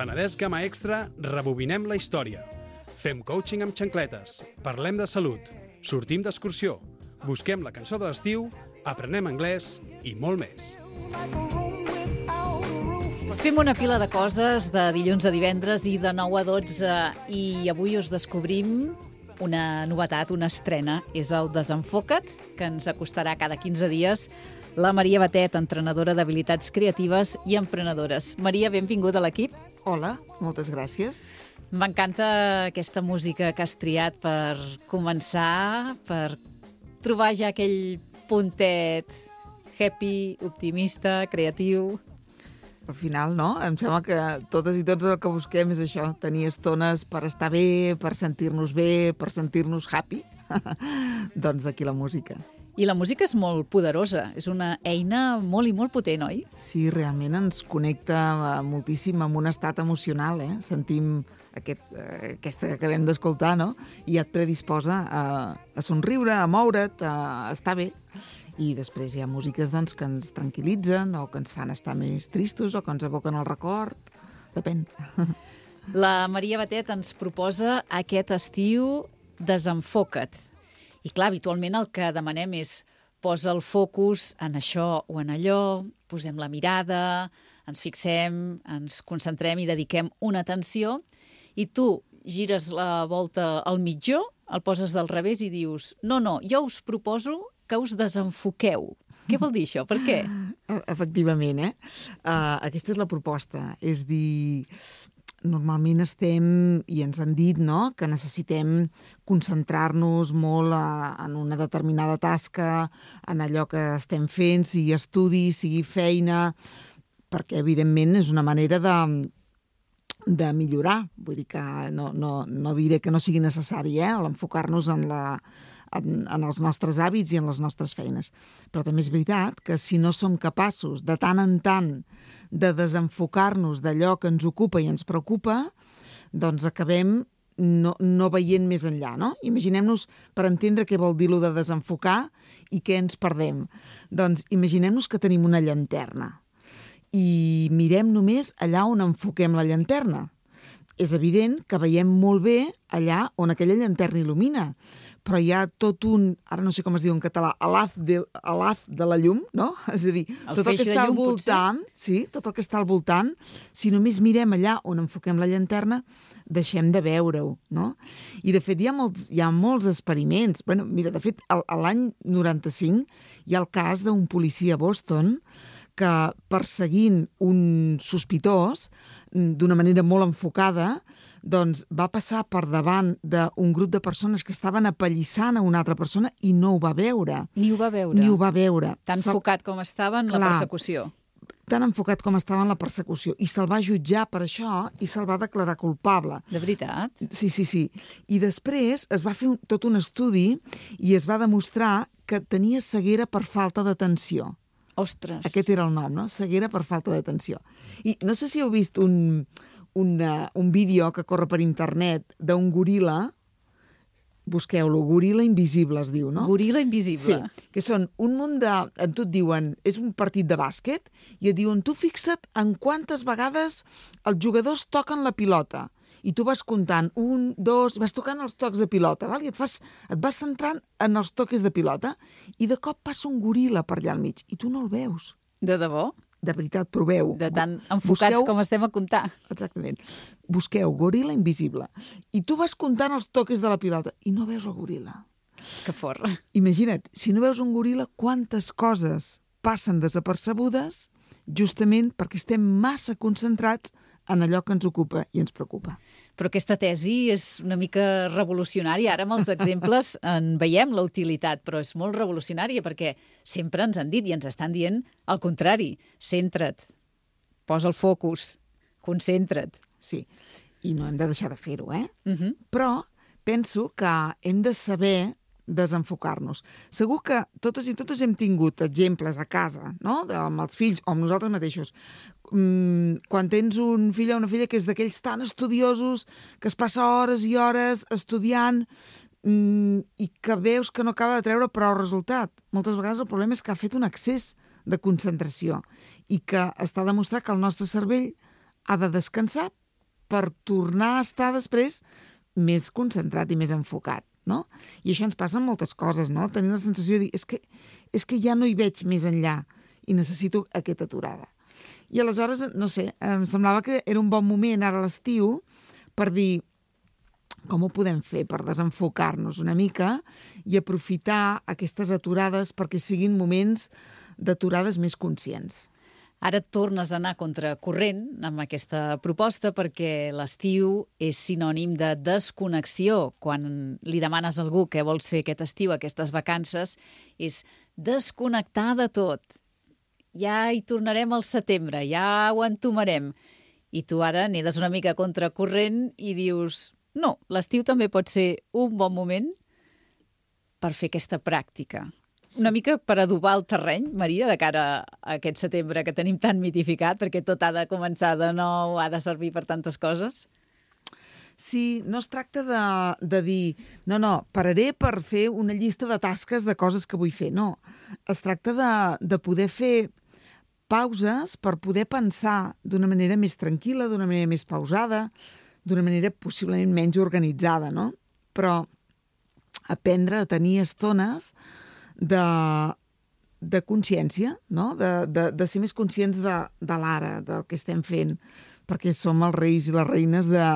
Penedès Gama Extra rebobinem la història. Fem coaching amb xancletes, parlem de salut, sortim d'excursió, busquem la cançó de l'estiu, aprenem anglès i molt més. Fem una pila de coses de dilluns a divendres i de 9 a 12 i avui us descobrim una novetat, una estrena. És el Desenfoca't, que ens acostarà cada 15 dies la Maria Batet, entrenadora d'habilitats creatives i emprenedores. Maria, benvinguda a l'equip. Hola, moltes gràcies. M'encanta aquesta música que has triat per començar, per trobar ja aquell puntet happy, optimista, creatiu. Al final, no? Em sembla que totes i tots el que busquem és això, tenir estones per estar bé, per sentir-nos bé, per sentir-nos happy. doncs d'aquí la música. I la música és molt poderosa, és una eina molt i molt potent, oi? Sí, realment ens connecta eh, moltíssim amb un estat emocional, eh? Sentim aquest, eh, aquesta que acabem d'escoltar, no? I et predisposa a, a somriure, a moure't, a estar bé. I després hi ha músiques doncs, que ens tranquil·litzen o que ens fan estar més tristos o que ens evoquen el record. Depèn. La Maria Batet ens proposa aquest estiu Desenfoca't. I clar, habitualment el que demanem és posa el focus en això o en allò, posem la mirada, ens fixem, ens concentrem i dediquem una atenció i tu gires la volta al mitjó, el poses del revés i dius no, no, jo us proposo que us desenfoqueu. Què vol dir això? Per què? Efectivament, eh? Uh, aquesta és la proposta. És dir, normalment estem, i ens han dit, no?, que necessitem concentrar-nos molt a, en una determinada tasca, en allò que estem fent, sigui estudi, sigui feina, perquè, evidentment, és una manera de, de millorar. Vull dir que no, no, no diré que no sigui necessari, eh?, l'enfocar-nos en la, en, en els nostres hàbits i en les nostres feines. Però també és veritat que si no som capaços de tant en tant de desenfocar-nos d'allò que ens ocupa i ens preocupa, doncs acabem no, no veient més enllà, no? Imaginem-nos, per entendre què vol dir lo de desenfocar i què ens perdem. Doncs imaginem-nos que tenim una llanterna i mirem només allà on enfoquem la llanterna. És evident que veiem molt bé allà on aquella llanterna il·lumina, però hi ha tot un, ara no sé com es diu en català, alaz de, alaz de la llum, no? És a dir, El tot el que està al llum, potser? voltant, sí, tot el que està al voltant, si només mirem allà on enfoquem la llanterna, deixem de veure-ho, no? I, de fet, hi ha molts, hi ha molts experiments. bueno, mira, de fet, l'any 95 hi ha el cas d'un policia a Boston que, perseguint un sospitós mm, d'una manera molt enfocada, doncs va passar per davant d'un grup de persones que estaven apallissant a una altra persona i no ho va veure. Ni ho va veure. Ni ho va veure. Tan Se'l- focat com estava en la Clar. persecució. Tan enfocat com estava en la persecució. I se'l va jutjar per això i se'l va declarar culpable. De veritat? Sí, sí, sí. I després es va fer un, tot un estudi i es va demostrar que tenia ceguera per falta d'atenció. Ostres. Aquest era el nom, no? Ceguera per falta d'atenció. I no sé si heu vist un, un, uh, un vídeo que corre per internet d'un goril·la, busqueu-lo, goril·la invisible es diu, no? Gorila invisible. Sí, que són un munt de... En tu et diuen, és un partit de bàsquet, i et diuen, tu fixa't en quantes vegades els jugadors toquen la pilota. I tu vas comptant un, dos, vas tocant els tocs de pilota, val? i et, fas, et vas centrant en els toques de pilota, i de cop passa un goril·la per allà al mig, i tu no el veus. De debò? De veritat, proveu. De tan enfocats Busqueu- com estem a comptar. Exactament. Busqueu goril·la invisible. I tu vas comptant els toques de la pilota i no veus el goril·la. Que fort. Imagina't, si no veus un goril·la, quantes coses passen desapercebudes justament perquè estem massa concentrats en allò que ens ocupa i ens preocupa. Però aquesta tesi és una mica revolucionària. Ara amb els exemples en veiem la utilitat, però és molt revolucionària perquè sempre ens han dit i ens estan dient el contrari. Centra't, posa el focus, concentra't. Sí, i no hem de deixar de fer-ho, eh? Uh -huh. Però penso que hem de saber desenfocar-nos. Segur que totes i totes hem tingut exemples a casa, no?, de, amb els fills o amb nosaltres mateixos. Mm, quan tens un fill o una filla que és d'aquells tan estudiosos, que es passa hores i hores estudiant mm, i que veus que no acaba de treure prou resultat. Moltes vegades el problema és que ha fet un excés de concentració i que està demostrat que el nostre cervell ha de descansar per tornar a estar després més concentrat i més enfocat, no? I això ens passa amb moltes coses, no? Tenir la sensació de dir, és que, és que ja no hi veig més enllà i necessito aquesta aturada. I aleshores, no sé, em semblava que era un bon moment ara l'estiu per dir com ho podem fer per desenfocar-nos una mica i aprofitar aquestes aturades perquè siguin moments d'aturades més conscients. Ara tornes a anar contracorrent amb aquesta proposta perquè l'estiu és sinònim de desconnexió. Quan li demanes a algú què vols fer aquest estiu, aquestes vacances, és desconnectar de tot. Ja hi tornarem al setembre, ja ho entomarem. I tu ara nedes una mica contracorrent i dius no, l'estiu també pot ser un bon moment per fer aquesta pràctica. Una mica per adobar el terreny, Maria, de cara a aquest setembre que tenim tan mitificat, perquè tot ha de començar de nou, ha de servir per tantes coses. Sí, no es tracta de, de dir, no, no, pararé per fer una llista de tasques de coses que vull fer. No, es tracta de, de poder fer pauses per poder pensar d'una manera més tranquil·la, d'una manera més pausada, d'una manera possiblement menys organitzada, no? Però aprendre a tenir estones de, de consciència, no? de, de, de ser més conscients de, de l'ara, del que estem fent, perquè som els reis i les reines de,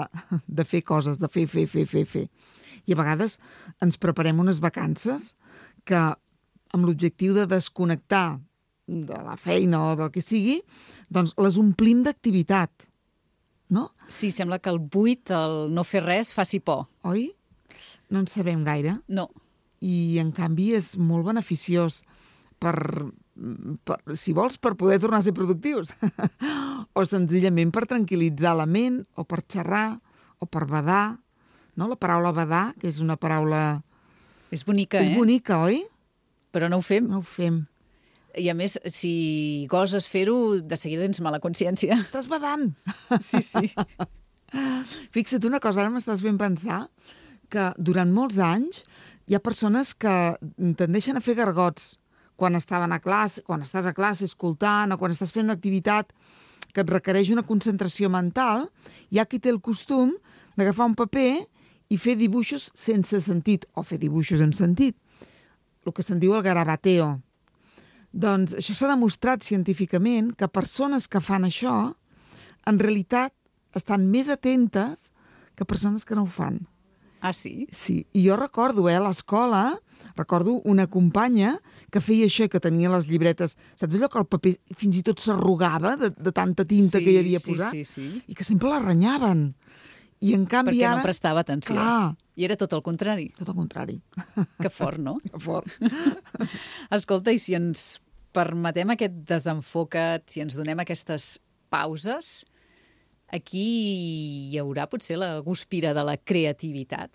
de fer coses, de fer, fer, fer, fer, fer. I a vegades ens preparem unes vacances que amb l'objectiu de desconnectar de la feina o del que sigui, doncs les omplim d'activitat no? Sí, sembla que el buit, el no fer res, faci por. Oi? No en sabem gaire. No. I, en canvi, és molt beneficiós per, per, si vols, per poder tornar a ser productius. o senzillament per tranquil·litzar la ment, o per xerrar, o per badar. No? La paraula badar, que és una paraula... És bonica, és eh? És bonica, oi? Però no ho fem. No ho fem. I a més, si goses fer-ho, de seguida tens mala consciència. Estàs badant. Sí, sí. Fixa't una cosa, ara m'estàs ben pensar que durant molts anys hi ha persones que tendeixen a fer gargots quan estaven a classe, quan estàs a classe escoltant o quan estàs fent una activitat que et requereix una concentració mental, hi ha qui té el costum d'agafar un paper i fer dibuixos sense sentit, o fer dibuixos amb sentit. El que se'n diu el garabateo. Doncs això s'ha demostrat científicament que persones que fan això en realitat estan més atentes que persones que no ho fan. Ah, sí? Sí, i jo recordo, eh, a l'escola, recordo una companya que feia això, que tenia les llibretes, saps allò que el paper fins i tot s'arrugava de, de tanta tinta sí, que hi havia sí, posat? Sí, sí, I que sempre la renyaven. I en canvi Perquè ara... no prestava atenció. Clar. I era tot el contrari. Tot el contrari. Que fort, no? Que fort. Escolta, i si ens permetem aquest desenfocat, si ens donem aquestes pauses, aquí hi haurà potser la guspira de la creativitat.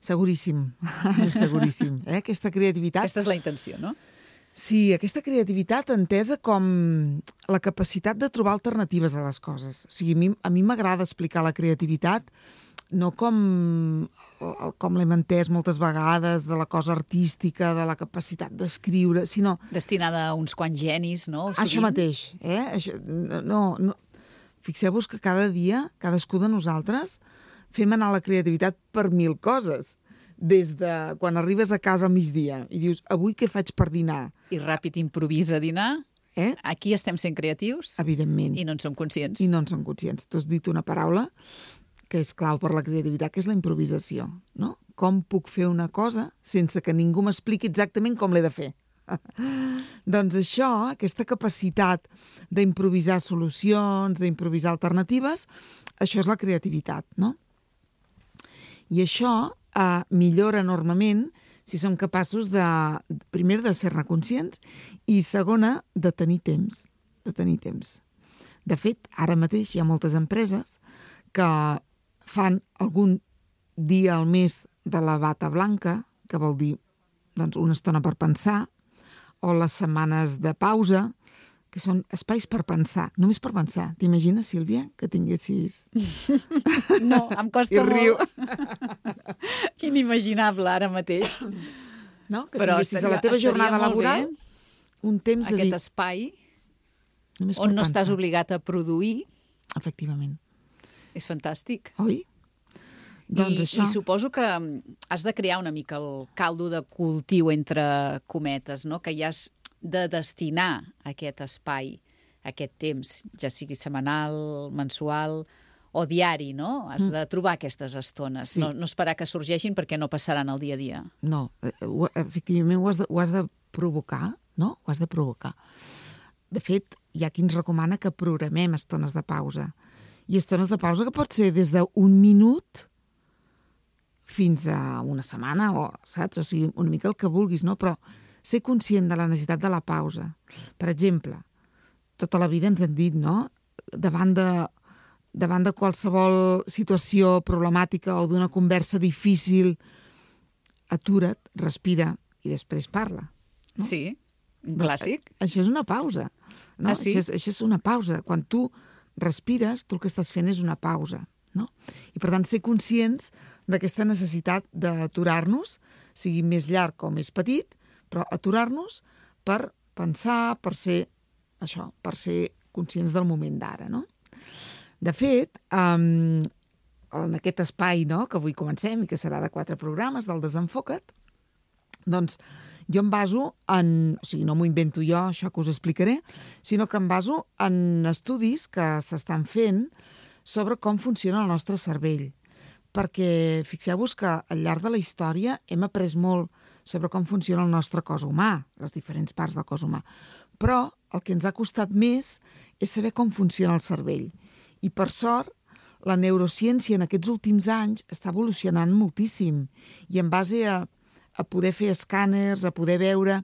Seguríssim, seguríssim. Eh? Aquesta creativitat... Aquesta és la intenció, no? Sí, aquesta creativitat entesa com la capacitat de trobar alternatives a les coses. O sigui, a mi m'agrada explicar la creativitat no com, com l'hem entès moltes vegades, de la cosa artística, de la capacitat d'escriure, sinó... Destinada a uns quants genis, no? Sovint. Això mateix, eh? Això, no, no. Fixeu-vos que cada dia, cadascú de nosaltres, fem anar la creativitat per mil coses des de quan arribes a casa al migdia i dius, avui què faig per dinar? I ràpid improvisa dinar. Eh? Aquí estem sent creatius. Evidentment. I no en som conscients. I no en som conscients. Tu has dit una paraula que és clau per la creativitat, que és la improvisació. No? Com puc fer una cosa sense que ningú m'expliqui exactament com l'he de fer? doncs això, aquesta capacitat d'improvisar solucions, d'improvisar alternatives, això és la creativitat, no? I això eh, millora enormement si som capaços de, primer, de ser-ne conscients i, segona, de tenir temps. De tenir temps. De fet, ara mateix hi ha moltes empreses que fan algun dia al mes de la bata blanca, que vol dir doncs, una estona per pensar, o les setmanes de pausa, que són espais per pensar, només per pensar. T'imagines, Sílvia, que tinguessis... No, em costa I riu. molt. Inimaginable, ara mateix. No? Que Però tinguessis a estaria- la teva jornada molt laboral bé un temps de Aquest dir... espai Només on no estàs obligat a produir. Efectivament. És fantàstic. oi? Doncs I, això... I suposo que mm, has de crear una mica el caldo de cultiu entre cometes, no? que hi has de destinar aquest espai, aquest temps, ja sigui setmanal, mensual o diari, no? Has de trobar aquestes estones, Mm. Sí. no, no esperar que sorgeixin perquè no passaran el dia a dia. No, eh, ho- efectivament ho has, de, ho has de provocar, no? Ho has de provocar. De fet, hi ha qui ens recomana que programem estones de pausa. I estones de pausa que pot ser des d'un minut fins a una setmana, o, saps? O sigui, una mica el que vulguis, no? Però ser conscient de la necessitat de la pausa. Per exemple, tota la vida ens han dit, no? Davant de, davant de qualsevol situació problemàtica o d'una conversa difícil, atura't, respira i després parla. No? Sí, un clàssic. Això és una pausa. No? Ah, sí? això, és, això és una pausa. Quan tu respires, tu el que estàs fent és una pausa. No? I per tant, ser conscients d'aquesta necessitat d'aturar-nos, sigui més llarg o més petit, però aturar-nos per pensar, per ser això, per ser conscients del moment d'ara, no? De fet, um, en aquest espai no, que avui comencem i que serà de quatre programes del Desenfoca't, doncs jo em baso en... O sigui, no m'ho invento jo, això que us explicaré, sinó que em baso en estudis que s'estan fent sobre com funciona el nostre cervell. Perquè fixeu-vos que al llarg de la història hem après molt sobre com funciona el nostre cos humà, les diferents parts del cos humà. Però el que ens ha costat més és saber com funciona el cervell. I per sort, la neurociència en aquests últims anys està evolucionant moltíssim i en base a, a poder fer escàners, a poder veure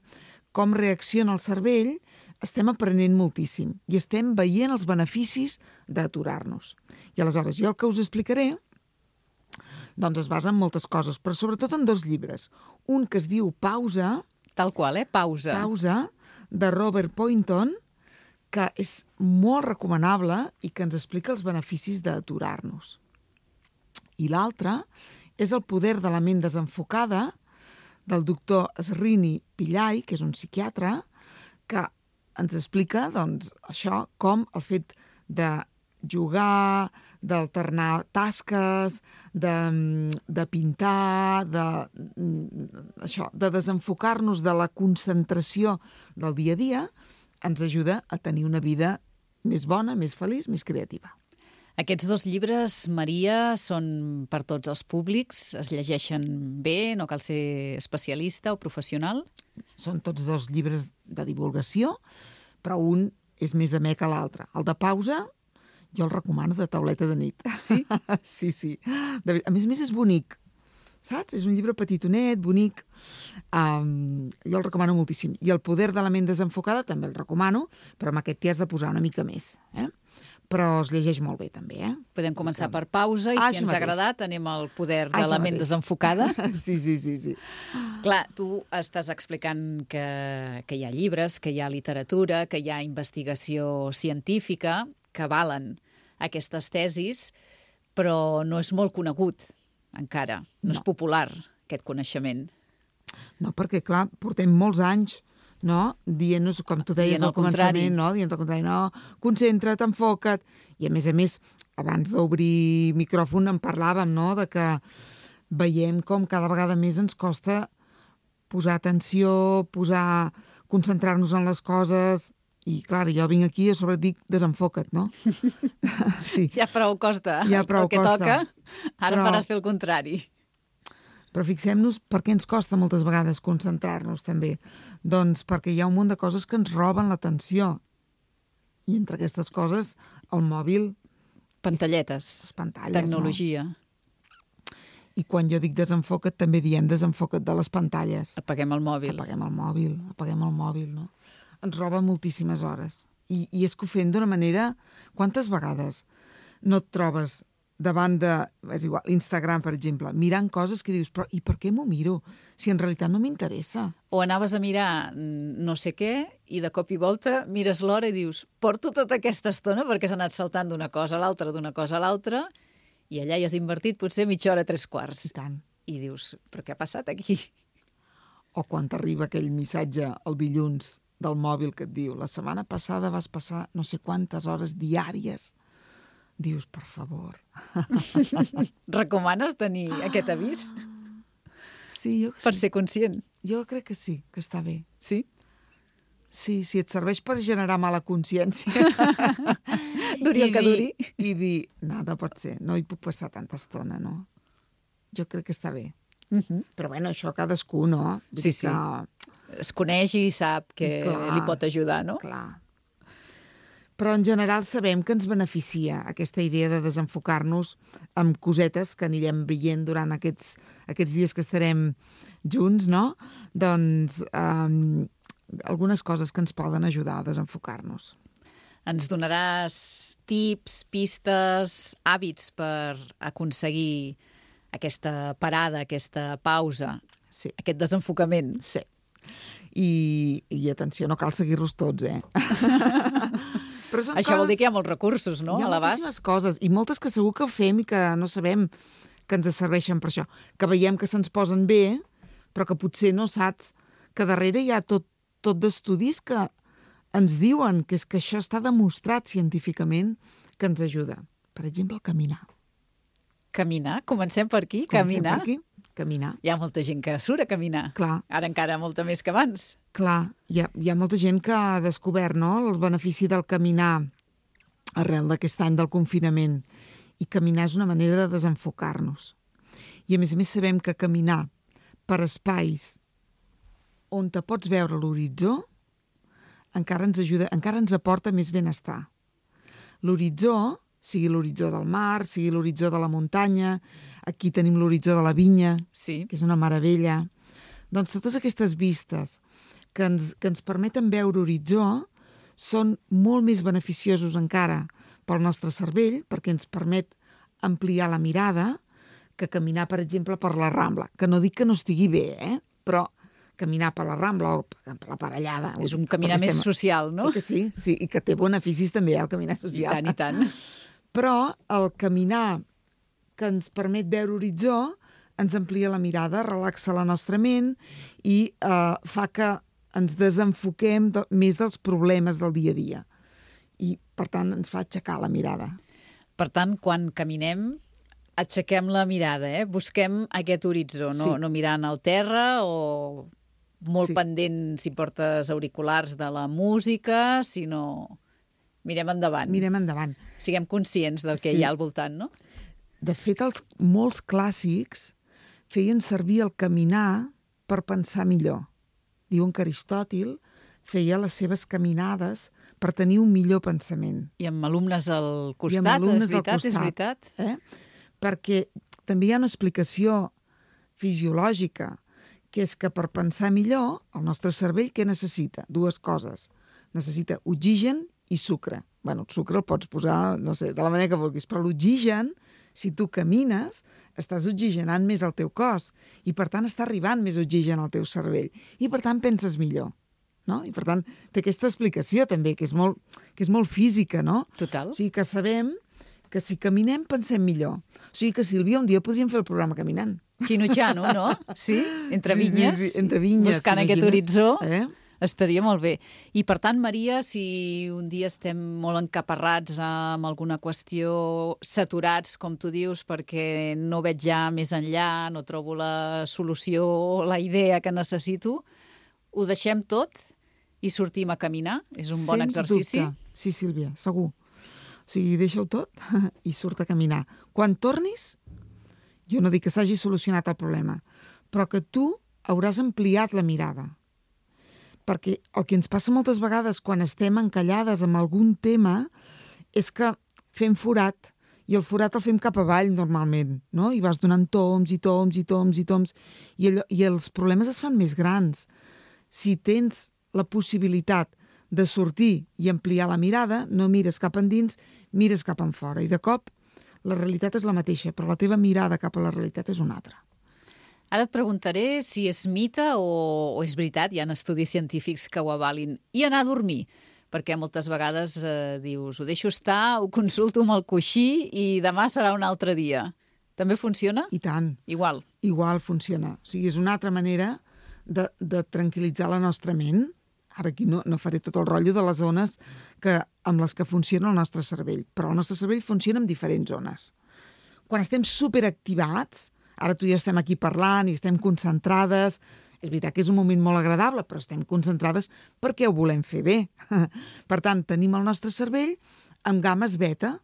com reacciona el cervell, estem aprenent moltíssim i estem veient els beneficis d'aturar-nos. I aleshores, jo el que us explicaré doncs es basa en moltes coses, però sobretot en dos llibres. Un que es diu Pausa, Tal qual, eh? Pausa. Pausa, de Robert Poynton, que és molt recomanable i que ens explica els beneficis d'aturar-nos. I l'altre és El poder de la ment desenfocada, del doctor Srini Pillai, que és un psiquiatre, que ens explica doncs, això, com el fet de jugar, d'alternar tasques, de, de pintar, de, això, de desenfocar-nos de la concentració del dia a dia, ens ajuda a tenir una vida més bona, més feliç, més creativa. Aquests dos llibres, Maria, són per tots els públics, es llegeixen bé, no cal ser especialista o professional. Són tots dos llibres de divulgació, però un és més amè que l'altre. El de pausa, jo el recomano de tauleta de nit. Sí? sí, sí. De, ver- a més a més és bonic, saps? És un llibre petitonet, bonic. Um, jo el recomano moltíssim. I el poder de la ment desenfocada també el recomano, però amb aquest t'hi has de posar una mica més. Eh? Però es llegeix molt bé, també, eh? Podem començar per pausa i Ah, si ens ha mateix. agradat anem al poder de la ment desenfocada. Sí, sí, sí, sí. Clar, tu estàs explicant que, que hi ha llibres, que hi ha literatura, que hi ha investigació científica que valen aquestes tesis, però no és molt conegut encara, no, no. és popular aquest coneixement. No, perquè, clar, portem molts anys no? dient-nos, com tu deies Dient al contrari. no? dient el contrari, no, concentra't, enfoca't. I, a més a més, abans d'obrir micròfon en parlàvem, no?, de que veiem com cada vegada més ens costa posar atenció, posar concentrar-nos en les coses, i, clar, jo vinc aquí i a sobre et dic desenfoca't, no? sí. Ja prou costa Ja prou el que costa. toca, ara Però- faràs fer el contrari. Però fixem-nos per què ens costa moltes vegades concentrar-nos també. Doncs perquè hi ha un munt de coses que ens roben l'atenció. I entre aquestes coses, el mòbil, Pantalletes, les pantalles, tecnologia. no? I quan jo dic desenfoca't, també diem desenfoca't de les pantalles. Apaguem el mòbil. Apaguem el mòbil, apaguem el mòbil, no? Ens roba moltíssimes hores. I, i és que ho fem d'una manera... Quantes vegades no et trobes davant de, és igual, Instagram, per exemple, mirant coses que dius, però i per què m'ho miro? Si en realitat no m'interessa. O anaves a mirar no sé què i de cop i volta mires l'hora i dius porto tota aquesta estona perquè has anat saltant d'una cosa a l'altra, d'una cosa a l'altra i allà hi has invertit potser mitja hora, tres quarts. I tant. I dius, però què ha passat aquí? O quan t'arriba aquell missatge el dilluns del mòbil que et diu la setmana passada vas passar no sé quantes hores diàries dius, per favor. Recomanes tenir aquest avís Sí, jo, per sí. ser conscient? jo crec que sí, que està bé. Sí? Sí, si et serveix per generar mala consciència Duri el que dir, duri. i dir, no, no pot ser, no hi puc passar tanta estona, no? Jo crec que està bé. Uh -huh. Però bueno, això cadascú, no? Vull Sí, sí. Que, Es coneix i sap que Clar. li pot ajudar, no? clar. Però en general sabem que ens beneficia aquesta idea de desenfocar-nos amb cosetes que anirem veient durant aquests, aquests dies que estarem junts, no? Doncs um, algunes coses que ens poden ajudar a desenfocar-nos. Ens donaràs tips, pistes, hàbits per aconseguir aquesta parada, aquesta pausa, Sí, aquest desenfocament. sí. I, i atenció, no cal seguir-los tots, eh? Això vol dir que hi ha molts recursos, no?, hi ha a moltíssimes coses, i moltes que segur que fem i que no sabem que ens serveixen per això. Que veiem que se'ns posen bé, però que potser no saps que darrere hi ha tot, tot d'estudis que ens diuen que és que això està demostrat científicament que ens ajuda. Per exemple, caminar. Caminar, comencem per aquí, Comencem caminar. Per aquí? Caminar. Hi ha molta gent que surt a caminar. Clar, Ara encara molta més que abans. Clar, hi ha, hi ha molta gent que ha descobert no, el benefici del caminar arrel d'aquest any del confinament. I caminar és una manera de desenfocar-nos. I a més a més sabem que caminar per espais on te pots veure l'horitzó encara ens ajuda, encara ens aporta més benestar. L'horitzó, sigui l'horitzó del mar, sigui l'horitzó de la muntanya, aquí tenim l'horitzó de la vinya, Sí. que és una meravella. Doncs totes aquestes vistes que ens, que ens permeten veure horitzó són molt més beneficiosos encara pel nostre cervell, perquè ens permet ampliar la mirada que caminar, per exemple, per la Rambla, que no dic que no estigui bé, eh? però caminar per la Rambla o per la parellada... És un caminar més estem- social, no? Oi que sí, sí, i que té beneficis també, eh, el caminar I social. tant, i tant. Però el caminar que ens permet veure horitzó ens amplia la mirada, relaxa la nostra ment i eh, fa que ens desenfoquem de, més dels problemes del dia a dia. I, per tant, ens fa aixecar la mirada. Per tant, quan caminem, aixequem la mirada, eh? Busquem aquest horitzó, no, Sí. no mirant al terra o molt Sí. pendent si portes auriculars de la música, sinó mirem endavant. Mirem endavant. Siguem conscients del que Sí. hi ha al voltant, no? De fet, els molts clàssics feien servir el caminar per pensar millor. Diuen que Aristòtil feia les seves caminades per tenir un millor pensament. I amb alumnes al costat, alumnes és al veritat, és costat. veritat. eh? perquè també hi ha una explicació fisiològica, que és que per pensar millor, el nostre cervell què necessita? Dues coses. Necessita oxigen i sucre. bueno, el sucre el pots posar, no sé, de la manera que vulguis, però l'oxigen, si tu camines, estàs oxigenant més el teu cos i, per tant, està arribant més oxigen al teu cervell i, per tant, penses millor. No? I, per tant, té aquesta explicació també, que és molt, que és molt física, no? Total. O sigui que sabem que si caminem pensem millor. O sigui que, Sílvia, un dia podríem fer el programa caminant. Xinutxano, no? Sí? Entre Sí, sí, vinyes, sí, entre vinyes, buscant aquest horitzó. Eh? Estaria molt bé. I, per tant, Maria, si un dia estem molt encaparrats amb alguna qüestió, saturats, com tu dius, perquè no veig ja més enllà, no trobo la solució, la idea que necessito, ho deixem tot i sortim a caminar? És un bon Sens exercici? Dubte. Sí, Sílvia, segur. O sigui, deixa-ho tot i surt a caminar. Quan tornis, jo no dic que s'hagi solucionat el problema, però que tu hauràs ampliat la mirada. Perquè el que ens passa moltes vegades quan estem encallades amb algun tema és que fem forat i el forat el fem cap avall normalment, no? I vas donant toms i toms i toms i toms i, allò, i els problemes es fan més grans. Si tens la possibilitat de sortir i ampliar la mirada, no mires cap endins, mires cap en fora. I de cop la realitat és la mateixa, però la teva mirada cap a la realitat és una altra. Ara et preguntaré si és mite o, o és veritat, hi ha estudis científics que ho avalin. I anar a dormir, perquè moltes vegades eh, dius, ho deixo estar, ho consulto amb el coixí i demà serà un altre dia. També funciona? I tant, Igual. igual funciona. O sigui, és una altra manera de, de tranquil·litzar la nostra ment. Ara aquí no, no faré tot el rotllo de les zones que, amb les que funciona el nostre cervell, però el nostre cervell funciona en diferents zones. Quan estem superactivats, ara tu i jo estem aquí parlant i estem concentrades, és veritat que és un moment molt agradable, però estem concentrades perquè ho volem fer bé. per tant, tenim el nostre cervell amb games beta,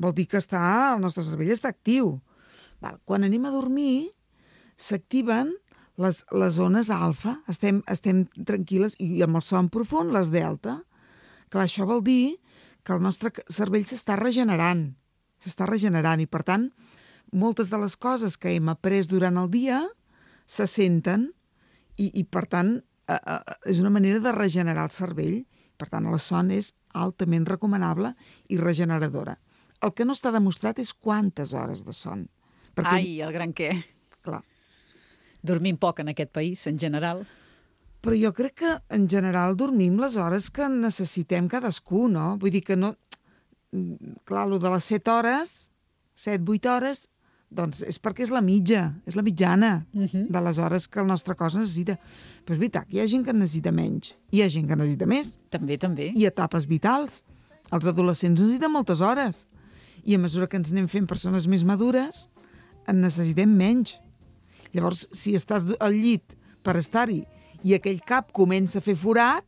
vol dir que està, el nostre cervell està actiu. Val. Quan anem a dormir, s'activen les, les zones alfa, estem, estem tranquil·les, i amb el son profund, les delta. Clar, això vol dir que el nostre cervell s'està regenerant, s'està regenerant, i per tant, moltes de les coses que hem après durant el dia se senten i, i per tant, eh, eh, és una manera de regenerar el cervell. Per tant, la son és altament recomanable i regeneradora. El que no està demostrat és quantes hores de son. Perquè... Ai, el gran què. Clar. Dormim poc en aquest país, en general. Però jo crec que, en general, dormim les hores que necessitem cadascú, no? Vull dir que no... Clar, lo de les 7 hores, 7-8 hores, doncs és perquè és la mitja, és la mitjana uh -huh. de les hores que el nostre cos necessita. Però és veritat que hi ha gent que necessita menys, hi ha gent que necessita més. També, també. I etapes vitals. Els adolescents necessiten moltes hores. I a mesura que ens anem fent persones més madures, en necessitem menys. Llavors, si estàs al llit per estar-hi i aquell cap comença a fer forat...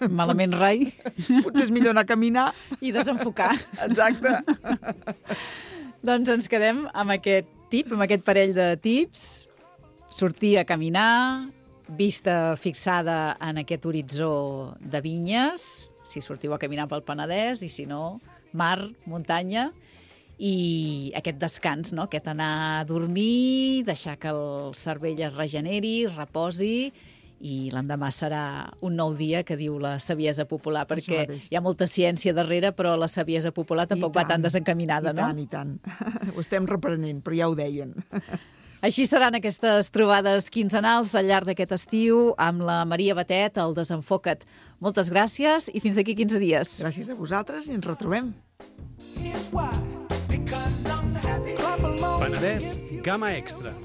Malament rai. Potser és millor anar a caminar. I desenfocar. Exacte. Doncs ens quedem amb aquest tip, amb aquest parell de tips. Sortir a caminar, vista fixada en aquest horitzó de vinyes, si sortiu a caminar pel Penedès, i si no, mar, muntanya, i aquest descans, no? aquest anar a dormir, deixar que el cervell es regeneri, reposi, i l'endemà serà un nou dia que diu la saviesa popular, perquè hi ha molta ciència darrere, però la saviesa popular tampoc tant, va tan desencaminada, i no? I tant, i tant. Ho estem reprenent, però ja ho deien. Així seran aquestes trobades quinzenals al llarg d'aquest estiu amb la Maria Batet, el Desenfoca't. Moltes gràcies i fins aquí 15 dies. Gràcies a vosaltres i ens retrobem. Penedès, gamma extra.